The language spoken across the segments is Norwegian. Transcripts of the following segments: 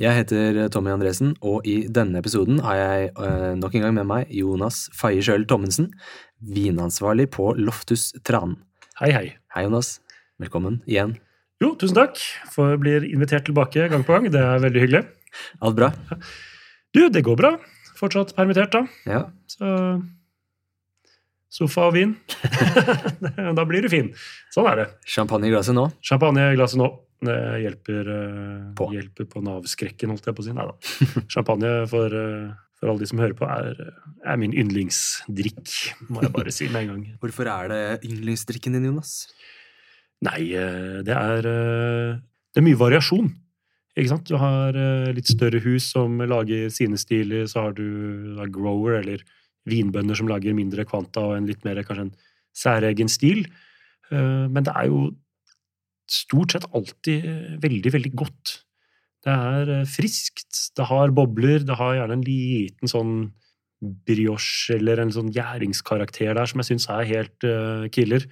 Jeg heter Tommy Andresen, og i denne episoden har jeg eh, nok en gang med meg Jonas Faye Schjøll Tommensen, vinansvarlig på Loftus Tranen. Hei, hei. Hei, Jonas. Velkommen igjen. Jo, tusen takk. For blir invitert tilbake gang på gang. Det er veldig hyggelig. Alt bra? Du, det går bra. Fortsatt permittert, da. Ja. Så Sofa og vin. da blir du fin. Sånn er det. Champagne i glasset nå? Champagne i glasset nå. Det hjelper eh, På. hjelper på Nav-skrekken, holdt jeg på å si. Nei da. Champagne for, eh, for alle de som hører på, er, er min yndlingsdrikk, må jeg bare si med en gang. Hvorfor er det yndlingsdrikken din, Jonas? Nei, eh, det er Det er mye variasjon. Du har litt større hus som lager sine stiler, så har du da grower, eller vinbønder som lager mindre kvanta og en litt mer kanskje en særegen stil. Eh, Men det er jo stort sett alltid eh, veldig, veldig godt. Det er eh, friskt, det har bobler, det har gjerne en liten sånn brioche eller en sånn gjæringskarakter der som jeg syns er helt killer.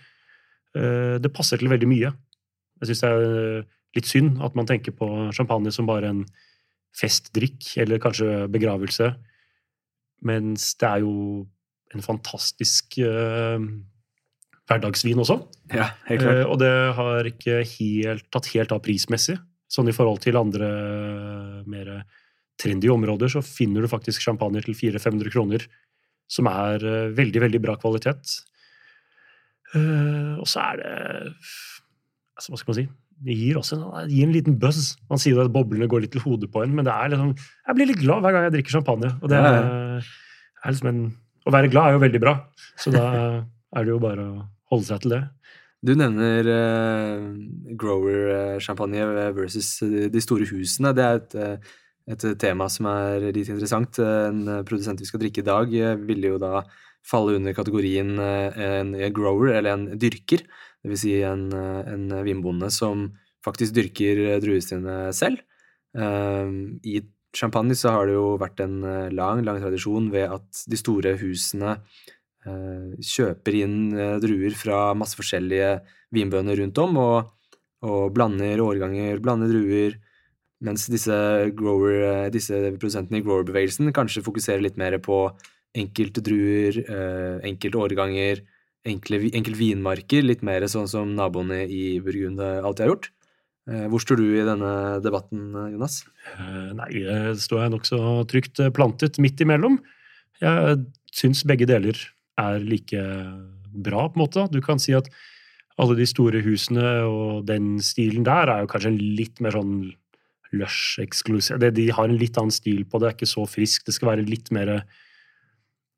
Det passer til veldig mye. Jeg syns det er litt synd at man tenker på champagne som bare en festdrikk eller kanskje begravelse, mens det er jo en fantastisk uh, hverdagsvin også. Ja, helt klart. Uh, og det har ikke helt, tatt helt av prismessig. Sånn i forhold til andre mer trendy områder, så finner du faktisk champagne til 400-500 kroner, som er uh, veldig, veldig bra kvalitet. Og så er det altså, Hva skal man si? Det gir også en, gir en liten buzz. Man sier at boblene går litt til hodet på en, men det er liksom, jeg blir litt glad hver gang jeg drikker champagne. Og det er, er liksom en, å være glad er jo veldig bra, så da er det jo bare å holde seg til det. Du nevner eh, grower-champagne versus de store husene. Det er et, eh, et tema som er litt interessant. En produsent vi skal drikke i dag, eh, ville jo da falle under kategorien eh, en grower, eller en dyrker. Det vil si en, en vinbonde som faktisk dyrker druene sine selv. Eh, I champagne så har det jo vært en lang, lang tradisjon ved at de store husene eh, kjøper inn eh, druer fra masse forskjellige vinbønder rundt om, og, og blander årganger, blander druer, mens disse, grower, eh, disse produsentene i grower-bevegelsen kanskje fokuserer litt mer på enkelte druer, enkelte årganger, enkle, vi- vinmarker, litt mer sånn som naboene i Burgund alltid har gjort. Eh, Hvor står du i denne debatten, eh, Jonas? Eh, Nei, står jeg nokså trygt eh, plantet midt imellom. Jeg syns begge deler er like bra, på en måte. Du kan si at alle de store husene og den stilen der er jo kanskje litt mer sånn lush eksklusiv. De har en litt annen stil på det, det er ikke så frisk. Det skal være litt mer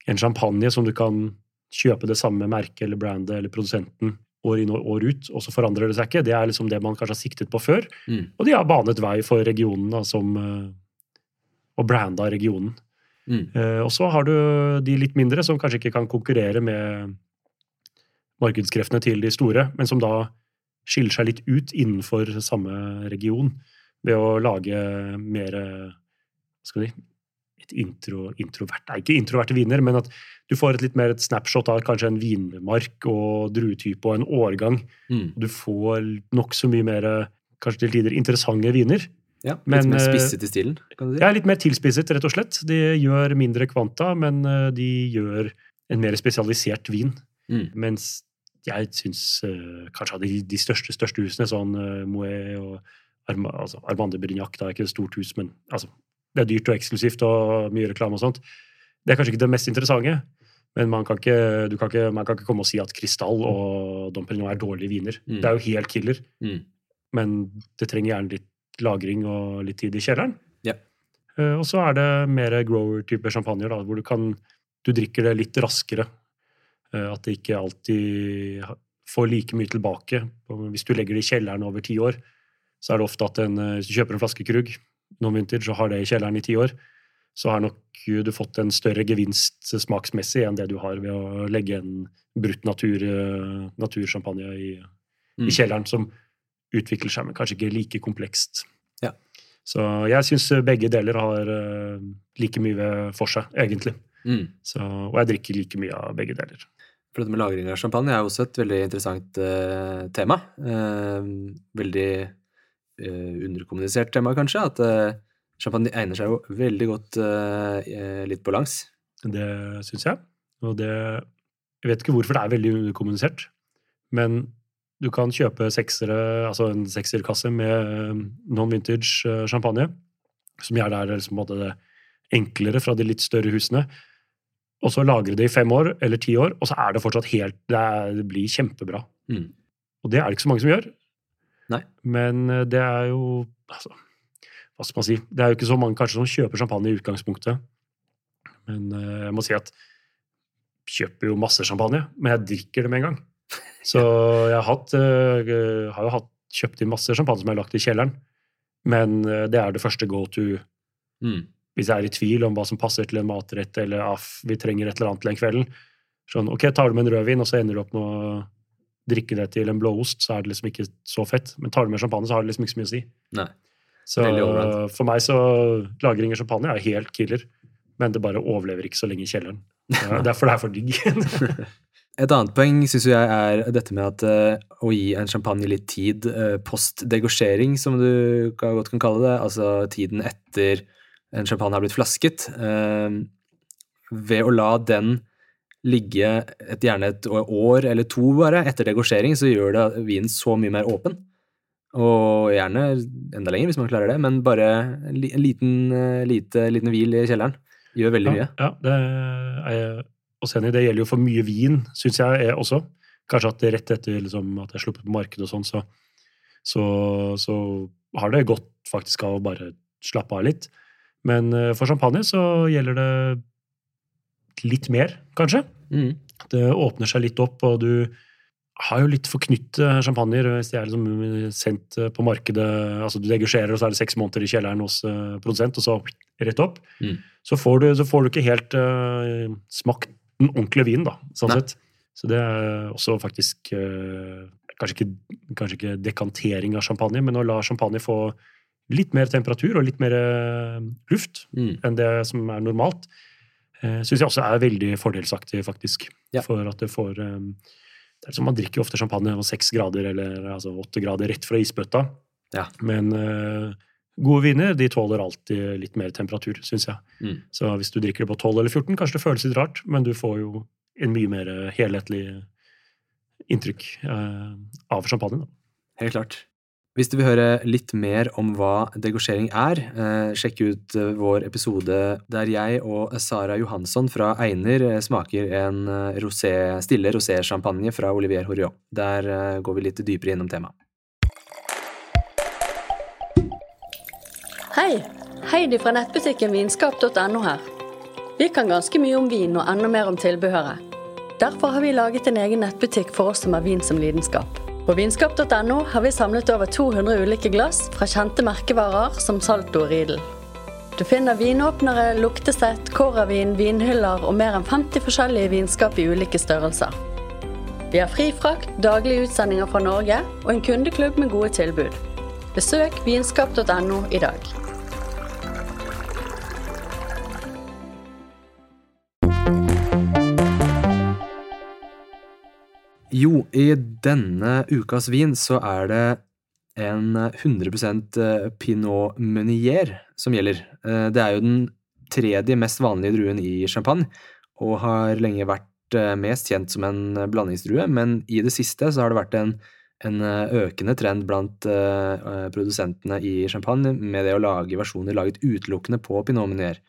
en champagne som du kan kjøpe det samme merket eller brandet eller produsenten år inn og år ut, og så forandrer det seg ikke. Det er liksom det man kanskje har siktet på før. Mm. Og de har banet vei for regionen, da, som eh, Og branda regionen. Mm. Eh, og så har du de litt mindre, som kanskje ikke kan konkurrere med markedskreftene til de store, men som da skiller seg litt ut innenfor samme region ved å lage mer eh, skal vi et intro, introvert Nei, ikke introverte viner, men at du får et litt mer et snapshot av kanskje en vinmark og druetype og en årgang. Mm. Du får nokså mye mer, kanskje til tider, interessante viner. Ja, litt Men, mer eh, spisset i stilen, kan du si. Er litt mer tilspisset, rett og slett. De gjør mindre kvanta, men eh, de gjør en mer spesialisert vin. Mm. Mens jeg syns eh, kanskje av de, de største, største husene, sånn Moët og Arma, altså Armande Brignac, det er ikke et stort hus, men altså, det er dyrt og eksklusivt og mye reklame og sånt. Det er kanskje ikke det mest interessante, men man kan ikke, du kan ikke, man kan ikke komme og si at Kristall og Dom Perignon er dårlige viner. Mm. Det er jo helt killer, Mm. men det trenger gjerne litt lagring og litt tid i kjelleren. Yeah. Uh, og så er det mer grower-type champagner, da, hvor du kan du drikker det litt raskere. Uh, At det ikke alltid får like mye tilbake. Hvis du legger det i kjelleren over ti år, så er det ofte at en, eh, hvis du kjøper en flaske Krug, noen vinter, så har det i kjelleren i ti år. så har nok du fått en større gevinst smaksmessig enn det du har ved å legge en brutt natur, eh, natursjampanje i, Mm. i kjelleren, som utvikler seg, men kanskje ikke like komplekst. Ja. Så jeg syns begge deler har eh, like mye for seg, egentlig. Mm. Så, og jeg drikker like mye av begge deler. For dette med lagring av champagne er også et veldig interessant uh, tema. Uh, veldig underkommunisert tema, kanskje. At eh, champagne egner seg jo veldig godt eh, eh, litt på langs. Det syns jeg. Og det Jeg vet ikke hvorfor det er veldig underkommunisert, men du kan kjøpe seksere, altså en sekserkasse med eh, non-vintage eh, champagne, som gjerne er liksom det enklere fra de litt større husene, og så lagre det i fem år eller ti år, og så er det fortsatt helt Det, er, det blir kjempebra. Mm. Og det er det ikke så mange som gjør. Nei. Men eh, det er jo altså, Hva skal man si? Det er jo ikke så mange kanskje som kjøper champagne i utgangspunktet. Men eh, jeg må si at jeg kjøper jo masse champagne, men jeg drikker det med en gang. Så jeg har, hatt, eh, har jo hatt, kjøpt inn masse champagne som jeg har lagt i kjelleren. Men det er det første go to Mm. hvis jeg er i tvil om hva som passer til en matrett, eller aff, vi trenger et eller annet til den kvelden. Sånn, ok, tar du med en rødvin, og så ender du opp med drikke det til en blåost, så er det liksom ikke så fett. Men tar du med champagne, så har det liksom ikke så mye å si. Nei. Så for meg så lagring av champagne er helt killer, men det bare overlever ikke så lenge i kjelleren. Er Derfor det er for digg. Et annet poeng syns jeg er dette med at uh, å gi en champagne litt tid uh, post degosjering, som du godt kan kalle det, altså tiden etter en champagne har blitt flasket. uh, ved å la den ligge et, gjerne et år eller to bare etter degosjering, så gjør det vinen så mye mer åpen. Og gjerne enda lenger, hvis man klarer det, men bare en liten, eh, lite, liten hvil i kjelleren gjør veldig mye. Ja, ja, det er jeg også enig i. Det gjelder jo for mye vin, syns jeg også. Kanskje at rett etter liksom, at jeg er sluppet på markedet og sånn, så, så, så har det gått faktisk av å bare slappe av litt. Men eh, for champagne så gjelder det litt mer, kanskje. Mm. Det åpner seg litt opp, og du har jo litt forknytte champagner hvis de er liksom sendt på markedet. altså Du degusjerer, og så er det seks måneder i kjelleren hos eh, produsent, og så rett opp. Mm. Så, får du, så får du ikke helt uh, smakt den ordentlige vinen, da, sånn sett. Så det er også faktisk uh, kanskje, ikke, kanskje ikke dekantering av champagne, men å la champagne få litt mer temperatur og litt mer uh, luft Mm. enn det som er normalt, syns jeg også er veldig fordelsaktig, faktisk. Ja. For at det får eh, Det er som Man drikker ofte champagne på seks grader eller altså åtte grader rett fra isbøtta. Ja. Men eh, gode viner de tåler alltid litt mer temperatur, syns jeg. Mm. Så hvis du drikker det på 12 eller 14, kanskje det føles litt rart, men du får jo en mye mer helhetlig inntrykk eh, av champagne. Da. Helt klart. Hvis du vil høre litt mer om hva degosjering er, eh, sjekk ut eh, vår episode der jeg og Sara Johansson fra Einer eh, smaker en rosé, stille rosé-champagne fra Olivier Horiot. Der går vi litt dypere innom temaet. Hei! Heidi fra nettbutikken vinskap.no her. Vi kan ganske mye om vin og enda mer om tilbehøret. Derfor har vi laget en egen nettbutikk for oss som har vin som lidenskap. På vinskap.no har vi samlet over 200 ulike glass fra kjente merkevarer som Salto og Riedel. Du finner vinåpnere, luktesett, kåravin, vinhyller og mer enn 50 forskjellige vinskap i ulike størrelser. Vi har fri frakt, daglige utsendinger fra Norge og en kundeklubb med gode tilbud. Besøk vinskap.no i dag. Jo, i denne ukas vin så er det en 100% pinot meunier som gjelder. Eh, Det er jo den tredje mest vanlige druen i champagne, og har lenge vært eh, mest kjent som en blandingsdrue, men i det siste så har det vært en, en eh, økende trend blant eh, eh, produsentene i champagne med det å lage versjoner laget utelukkende på pinot meunier.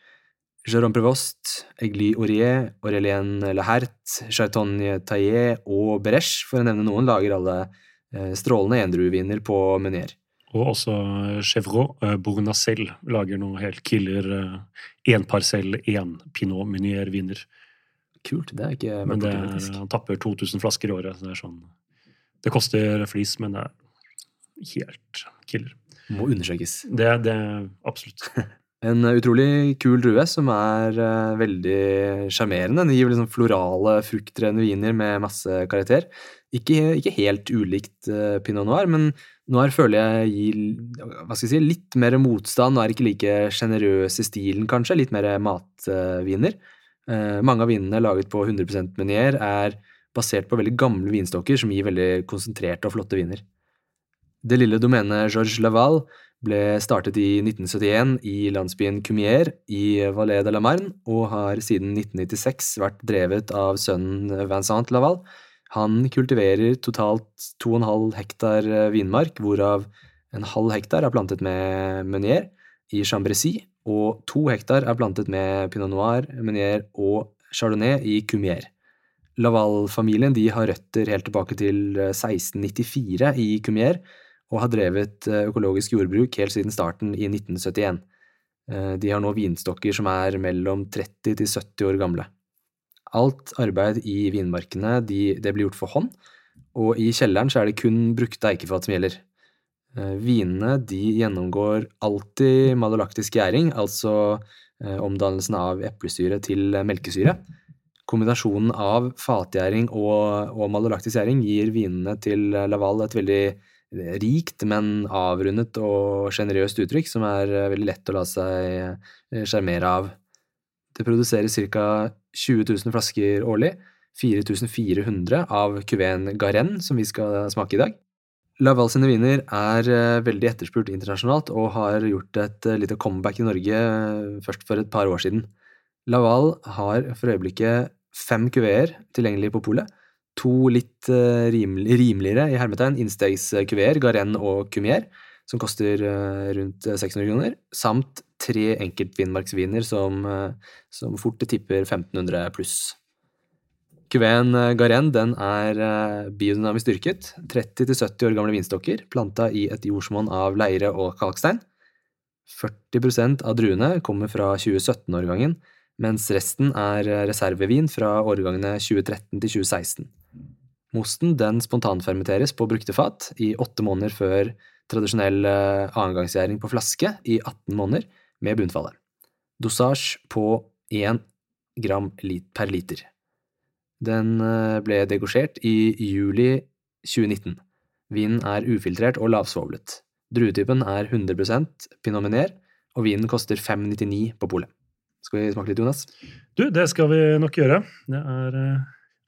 Jérôme Prévost, Egli Aurier, Aurélien Lahert, Chartonne Taillet og Beresh, for å nevne noen, lager alle eh, strålende endrueviner på Meunier. Og også Chevreau eh, Bournacel lager noe helt killer énparsell, én pinot meunier-viner. Kult, det er ikke Men det han tapper 2000 flasker i året. Det sånn Det koster flis, men det er helt killer. Må undersøkes. Det, det absolutt. En utrolig kul drue som er uh, veldig sjarmerende. Den gir liksom florale, fruktrene viner med masse karakter. Ikke, ikke helt ulikt uh, pinot noir, men noir føler jeg gir si, litt mer motstand. og er ikke like sjenerøs i stilen, kanskje. Litt mer matviner. Uh, mange av vinene laget på 100% Menier er basert på veldig gamle vinstokker som gir veldig konsentrerte og flotte viner. Det lille domenet Georges Laval ble startet i 1971 i landsbyen Cumier i Valais de la Marne, og har siden 1996 vært drevet av sønnen Vincent Laval. Han kultiverer totalt 2,5 hektar vinmark, hvorav en halv hektar er plantet med Meunier i Chambrecy, og to hektar er plantet med Pinot Noir, Meunier og Chardonnay i Cumier. Laval-familien har røtter helt tilbake til 1694 i Cumier, og har drevet eh, økologisk jordbruk helt siden starten i 1971. Eh, de har nå vinstokker som er mellom 30 til 70 år gamle. Alt arbeid i vinmarkene de, det blir gjort for hånd, og i kjelleren så er det kun brukte eikefat som gjelder. Eh, vinene de gjennomgår alltid malolaktisk gjæring, altså omdannelsen av eplesyre til melkesyre. Kombinasjonen av fatgjæring og, og malolaktisk gjæring gir vinene til Laval et veldig rikt, men avrundet og sjenerøst uttrykk som er eh, veldig lett å la seg eh, sjarmere av. Det produseres ca. 20 000 flasker årlig, 4400 av kuveen Garenne, som vi skal smake i dag. Laval sine viner er eh, veldig etterspurt internasjonalt og har gjort et lite comeback i Norge først for et par år siden. Laval har for øyeblikket fem kuveer tilgjengelig på polet, to litt uh, rimeligere i hermetegn innstegskuveer, Garenne og Cumier, som koster uh, rundt 600 eh, kroner, samt tre enkeltvinmarksviner som, som fort tipper 1500 pluss. Kuveen Garenne den er biodynamisk dyrket, 30-70 år gamle vinstokker, planta i et jordsmonn av leire og kalkstein. 40% av druene kommer fra 2017-årgangen, mens resten er reservevin fra årgangene 2013 til 2016. Mosten den spontanfermenteres på brukte fat i åtte måneder før tradisjonell eh, annengangsgjæring på flaske i 18 måneder med bunnfallet. Dosasje på 1 gram per liter. Den eh, ble degosjert i juli 2019. Vinen er ufiltrert og lavsvovlet. Druetypen er 100 pinot meunier, og vinen koster 5,99 på polet. Skal vi smake litt, Jonas? Du, det skal vi nok gjøre. Det er eh,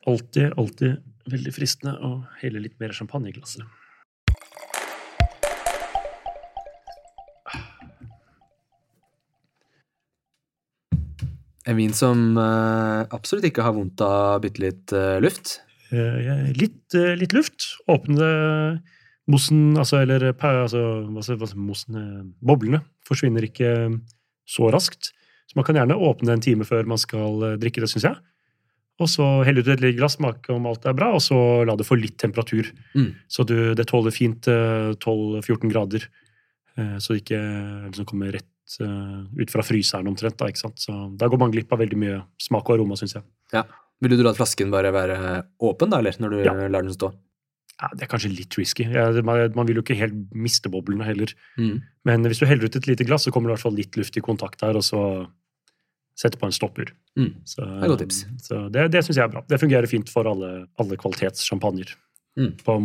alltid, alltid veldig fristende å helle litt mer champagne i glasset. En vin som uh, absolutt ikke har vondt av bitte litt uh, luft? Litt, litt, luft. Åpne mossen, altså, eller altså, altså, mossen, boblene forsvinner ikke så raskt. Så man kan gjerne åpne en time før man skal drikke det, syns jeg. Og så helle ut et lite glass, smake om alt er bra, og så la det få litt temperatur. Mm. Så du, det tåler fint 12-14 eh, grader, eh, så det ikke liksom kommer rett eh, ut fra fryseren omtrent. Da ikke sant? Så da går man glipp av veldig mye smak og aroma, syns jeg. Ja. Vil du la flasken bare være åpen, da, eller når du ja. lar den stå? Ja, Det er kanskje litt risky. Man, vil jo ikke helt miste boblene heller. Mm. Men hvis du heller ut et lite glass, så kommer det i hvert fall litt luft i kontakt her, og så setter på en stopper. Mm. Så, det er godt tips. Så det, det syns jeg er bra. Det fungerer fint for alle, alle kvalitetssjampanjer. Mm. På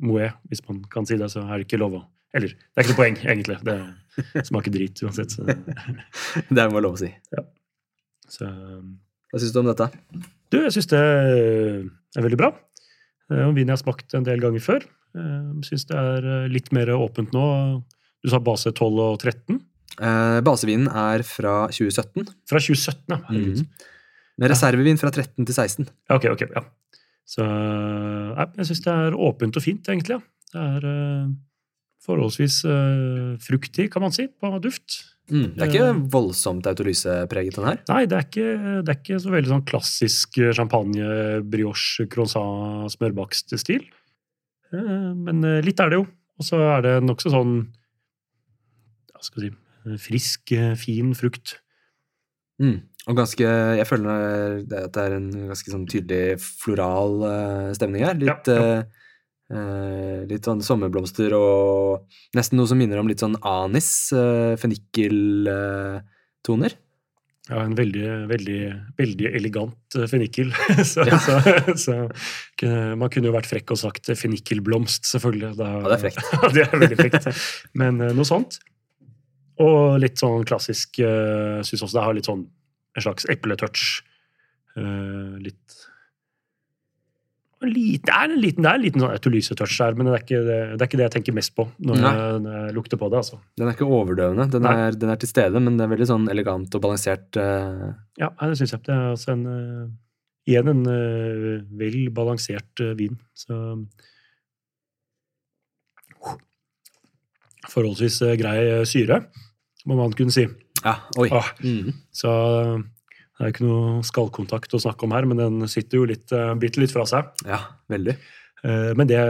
Moët, hvis man kan si det, så er det ikke lov å Eller, det er ikke noe poeng, egentlig. Det smaker drit uansett. Så. det må lov å si. Ja. Så, Hva syns du om dette? Du, jeg syns det er veldig bra. Er en vin jeg har smakt en del ganger før. Jeg syns det er litt mer åpent nå. Du sa base 12 og 13. Eh, basevinen er fra 2017. Fra 2017, ja. Mm. Med reservevin fra 13 til 16. Ok, ok, ja. Så jeg syns det er åpent og fint, egentlig. Ja. Det er forholdsvis fruktig, kan man si, på duft. Mm. Det er ikke voldsomt autolysepreget, den her? Nei, det er ikke, det er ikke så veldig sånn klassisk champagne, brioche, croissant, smørbakst-stil. Uh, men litt er det jo. Og så er det nokså sånn Hva skal vi si frisk, eh, fin frukt. Mm. Og ganske Jeg føler at det er en ganske sånn tydelig floral stemning her. Litt, ja, ja. Uh, litt sånn sommerblomster og nesten noe som minner om litt sånn anis. eh, Fennikel toner. Ja, en veldig, veldig, veldig elegant eh, fennikel. så, Ja. så, så man kunne jo vært frekk og sagt fennikelblomst, selvfølgelig. Da, Ja, det er frekt. det er veldig frekt. Men eh, noe sånt. Og litt sånn klassisk uh, Syns også det har litt sånn en slags epletouch. Eh, litt Lite, det, er en liten, det er en liten sånn autolyse-touch der, men det er, ikke, det, er ikke det jeg tenker mest på når jeg, når jeg lukter på det. altså. Den er ikke overdøvende. Den er, den er til stede, men det er veldig sånn elegant og balansert. Uh... Ja, det syns jeg. Det er altså en uh, Igjen en uh, vel balansert vin. Så Forholdsvis eh, grei syre, må man kunne si. Ja, oi. Ah. Mm. Så det er ikke noe skallkontakt å snakke om her, men den sitter jo litt, uh, biter litt fra seg. Ja, veldig. Eh, men det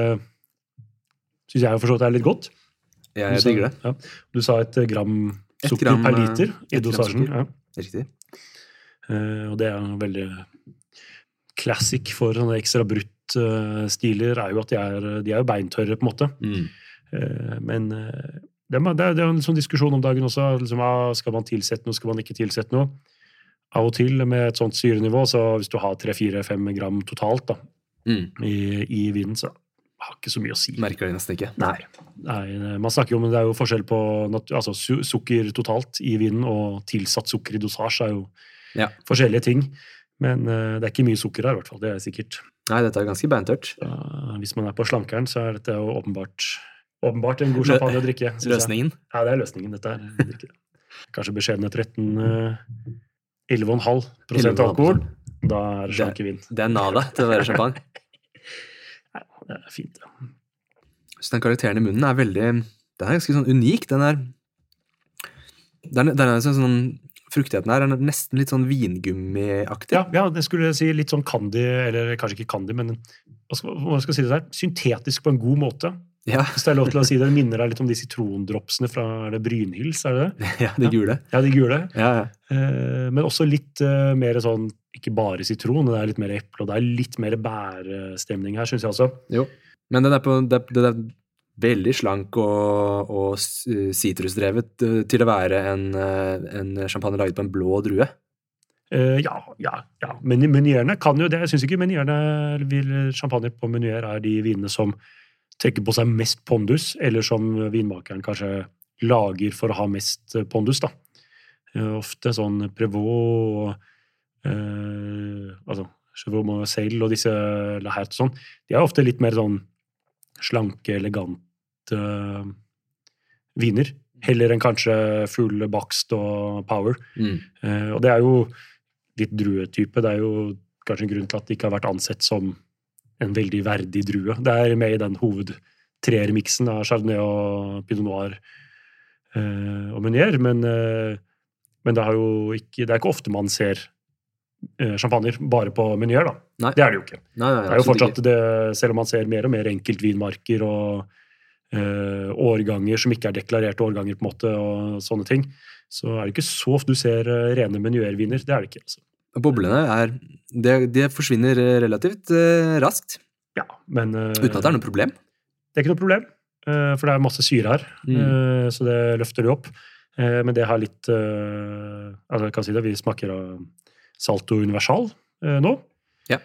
syns jeg for så vidt er litt godt. Jeg, Du digger det. Ja. Du sa et eh, gram Et sukker gram, per eh, liter i dosasjen. Ja. Riktig. Eh, og det er veldig classic for sånne ekstra brutt-stiler, er jo at de er, de er jo beintørre, på en måte. Mm. Eh, men eh, det er, det er en sånn diskusjon om dagen også. Liksom, skal man tilsette noe, skal man ikke tilsette noe? Av og til med et sånt syrenivå, så hvis du har 3-4-5 gram totalt da, Mm. i, i vinen, så har ikke så mye å si. Merker det nesten ikke. Nei. Nei, man snakker jo om det er jo forskjell på altså, su sukker totalt i vinen og tilsatt sukker i dosasje er jo Ja. forskjellige ting. Men uh, det er ikke mye sukker her, i hvert fall. Det er sikkert. Nei, dette er ganske beintørt. Uh, hvis man er på slankeren, så er dette jo åpenbart, åpenbart en god champagne å drikke. Løsningen? jeg. Ja, det er løsningen, dette her. å drikke. Kanskje beskjedne 13 eh, 11,5 prosent alkohol. Da er det sjankevin. Det er nada til å være champagne. Det er fint. Ja. Så den karakteren i munnen er veldig Den er ganske sånn unik. Den er Den, den er sånn, sånn Fruktigheten her er nesten litt sånn vingummiaktig. Ja, ja, det skulle jeg si litt sånn candy, eller kanskje ikke candy, men hva skal, hva skal jeg si det der? syntetisk på en god måte. Ja, Hvis det er lov til å si det. Det minner deg litt om de sitrondropsene fra er det Brynhils, er det det? ja de gule. Ja, de gule. Ja, ja. Eh, men også litt eh, mer sånn, ikke bare sitron, det er litt mer eple, og det er litt mer bærestemning her, syns jeg også. Jo. Men den er, på, det, er- det er veldig slank og, og sitrusdrevet eh, til å være en, en champagne laget på en blå drue. Uh, ja, ja, ja. Men menyerne kan jo det. Jeg syns ikke menyerne, vil champagne på menyer er de vinene som trekker på seg mest pondus, eller som vinmakeren kanskje lager for å ha mest eh, pondus, da. Eh, Ofte sånn Prevot og eh, altså Chevrolet Marseille og disse Lahert og sånn, de er ofte litt mer sånn slanke, elegante eh, viner. Heller enn kanskje full bakst og power. Mm. Eh, og det er jo litt druetype. Det er jo kanskje en grunn til at det ikke har vært ansett som en veldig verdig drue. Det er med i den hovedtreermiksen av chardonnay og pinot noir eh, og meunier, men, eh, men det, har jo ikke, det er ikke ofte man ser eh, champagner bare på meunier, da. Nei. Det er det jo ikke. Nei, nei, Det er jo fortsatt det, selv om man ser mer og mer enkeltvinmarker og eh, årganger som ikke er deklarerte årganger, på en måte, og sånne ting, så er det ikke så ofte du ser eh, rene menuerviner. Det er det ikke. altså. Boblene er det, det forsvinner eh, relativt eh, raskt, Ja, men eh, uten at det er noe problem. det er ikke noe problem, for det er masse syre her, Mm. så det løfter det opp. Men det har litt altså jeg kan si det, Vi smaker av Salto Universal nå. Ja.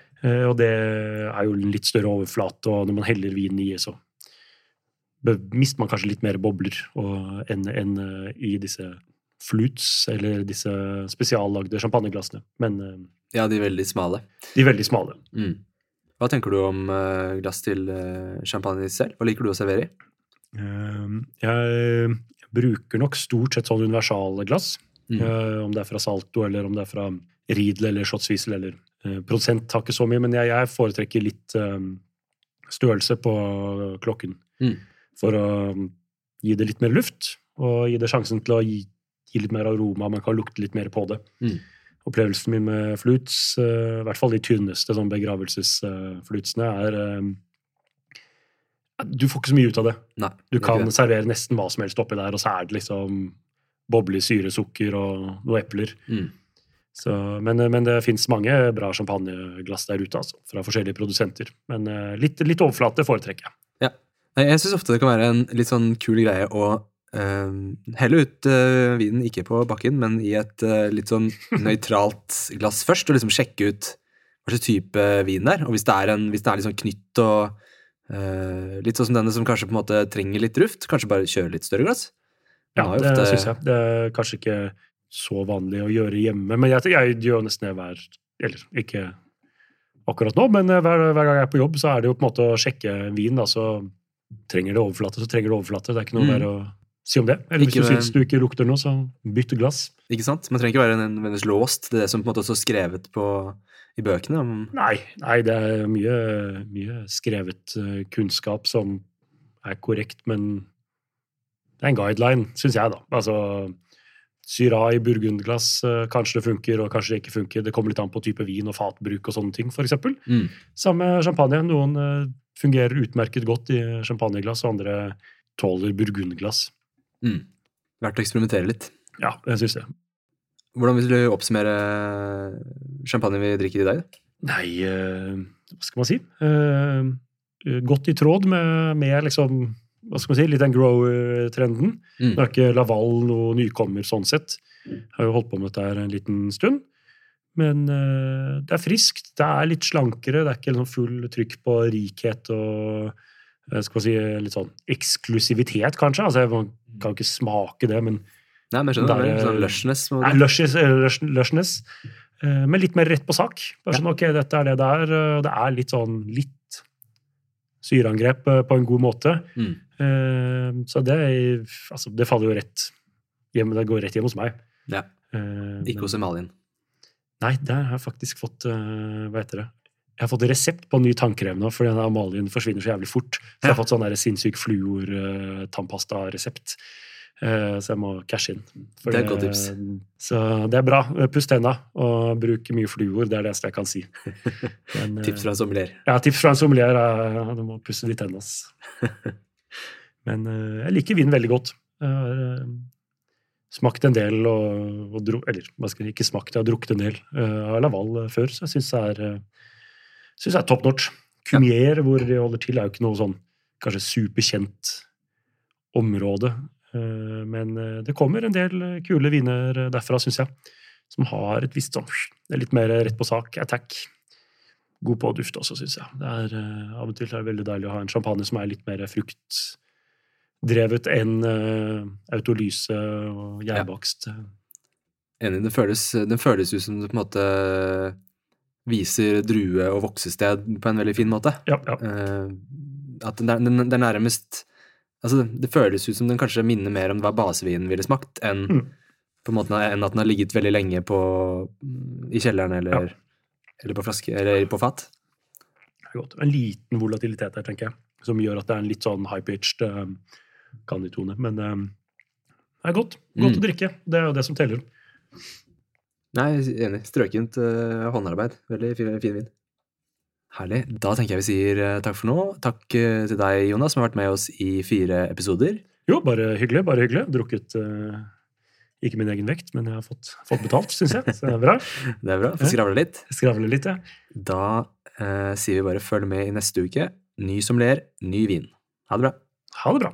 Og det er jo en litt større overflate, og når man heller vin i, så mister man kanskje litt mer bobler enn en, i disse flutes, eller disse spesiallagde champagneglassene. Men eh, Ja, de er veldig smale. de er veldig smale. Mm. Hva tenker du om eh, glass til eh, champagne selv? Hva liker du å servere i? Eh, jeg bruker nok stort sett sånn universale glass. Mm. Om det er fra Salto, eller om det er fra Riedel eller Schotzwiesel, eller produsent Prosent har ikke så mye, men jeg, jeg foretrekker litt størrelse på klokken. Mm. For å gi det litt mer luft, og gi det sjansen til å gi, gi litt mer aroma, man kan lukte litt mer på det. Mm. Opplevelsen min med flutes, eh, i hvert fall de tynneste sånn begravelsesflutsene, er eh, Du får ikke så mye ut av det. Nei. Du kan det. servere nesten hva som helst oppi der, og så er det liksom boble, syre, sukker og noen epler. Mm. Så, men, men det fins mange bra champagneglass der ute, altså, fra forskjellige produsenter. Men eh, litt, litt overflate foretrekker jeg. Ja. Jeg syns ofte det kan være en litt sånn kul greie å eh, helle ut eh, vinen ikke på bakken, men i et eh, litt sånn nøytralt glass først, og liksom sjekke ut hva slags type vin det er. Og hvis det er, en, hvis det er litt sånn knytt og uh, litt sånn som denne som kanskje på en måte trenger litt ruft, kanskje bare kjøre litt større glass. Den Ja, ofte... det syns jeg. Det er kanskje ikke så vanlig å gjøre hjemme, men jeg, jeg gjør nesten det hver Eller ikke akkurat nå, men eh, hver, hver gang jeg er på jobb, så er det jo på en måte å sjekke vin. da, så Trenger det overflate, så trenger det overflate. Det er ikke noe Mm. mer å si om det. Eller hvis du syns du ikke lukter noe, så bytt glass. Ikke sant? Man trenger ikke være nødvendigvis låst til det som på en måte også er skrevet på, i bøkene. om- Nei, nei det er mye, mye skrevet eh, kunnskap som er korrekt, men det er en guideline, syns jeg, da. Altså Syra i burgundglass, eh, kanskje det funker, og kanskje det ikke funker. Det kommer litt an på type vin og fatbruk og sånne ting, f.eks. Mm. Samme champagne. Noen eh, fungerer utmerket godt i champagneglass, og andre tåler burgundglass. Mm. Verdt å eksperimentere litt. Ja, jeg syns det. Hvordan vil du oppsummere champagnen vi drikker i dag? Nei, eh, hva skal man si? Eh, godt i tråd med, med liksom, hva skal man si, litt den grower-trenden. Mm. Nå er ikke Laval noe nykommer sånn sett. Jeg Har jo holdt på med dette her en liten stund. Men uh, det er friskt, det er litt slankere, det er ikke liksom full trykk på rikhet og eh, skal si, litt sånn eksklusivitet, kanskje. Altså, Man kan ikke smake det, men Nei, men skjønner. Der det er er- Sånn lushness. Nei, lushness, eh, lush- lushness. Eh, Men litt mer rett på sak. Bare Ja. sånn, ok, dette er det det er. Det er litt sånn litt syreangrep eh, på en god måte. Mm. Eh, Så det, altså, det faller jo rett hjem, det går rett hjem hos meg. Ja. Eh, Ikke hos Emalien. Nei, der har jeg faktisk fått eh, Hva heter det? Jeg har fått resept på ny tannkrem nå, fordi amalien forsvinner så jævlig fort. Så jeg har fått sånn sinnssyk fluor-tannpasta-resept. Eh, så jeg må cashe inn. For Det er et godt tips. Så det er bra. Puss tenna og bruk mye fluor. Det er det eneste jeg kan si. Men, eh, Tips fra en sommelier. ja, tips fra en sommelier er du må pusse de tenna. Men eh, jeg liker vin veldig godt. Jeg har eh, smakt en del og, og dro, Eller hva skal jeg ikke smakt, jeg har drukket en del eh, av Laval eh, før, så jeg syns det er, synes det er top notch. Cumier, hvor de holder til, er jo ikke noe sånn kanskje superkjent område. Eh, men eh, det kommer en del eh, kule viner derfra, syns jeg. Som har et visst sånn Det er litt mer rett på sak, attack god på duft også, syns jeg. Det er, av og til er det veldig deilig å ha en champagne som er litt mer fruktdrevet enn autolyse og gjærbakst. Enig. Det føles, den føles ut som det på en måte viser drue- og voksested på en veldig fin måte. Ja, ja. Eh, at den, er- den, den er nærmest Altså, det, føles ut som den kanskje minner mer om hva basevinen ville smakt, enn, Mm. på en måte, enn at den har ligget veldig lenge på, i kjelleren eller, eller på flaske, eller på fat. godt. En liten volatilitet der, tenker jeg, som gjør at det er en litt sånn high-pitched uh, kanditone. Men eh, det er godt. Godt Mm. å drikke. Det er jo det som teller. Nei, enig. Strøkent uh, håndarbeid. Veldig fin, fin vin. Herlig. Da tenker jeg vi sier eh, takk for nå. Takk uh, til deg, Jonas, som har vært med oss i fire episoder. Jo, bare hyggelig. bare hyggelig. Drukket ikke min egen vekt, men jeg har fått, fått betalt, syns jeg. Så det er bra. Det er bra. Få skravle litt. Skravle litt, ja. Da eh, sier vi bare følg med i neste uke. Ny som ler, ny vin. Ha det bra. Ha det bra.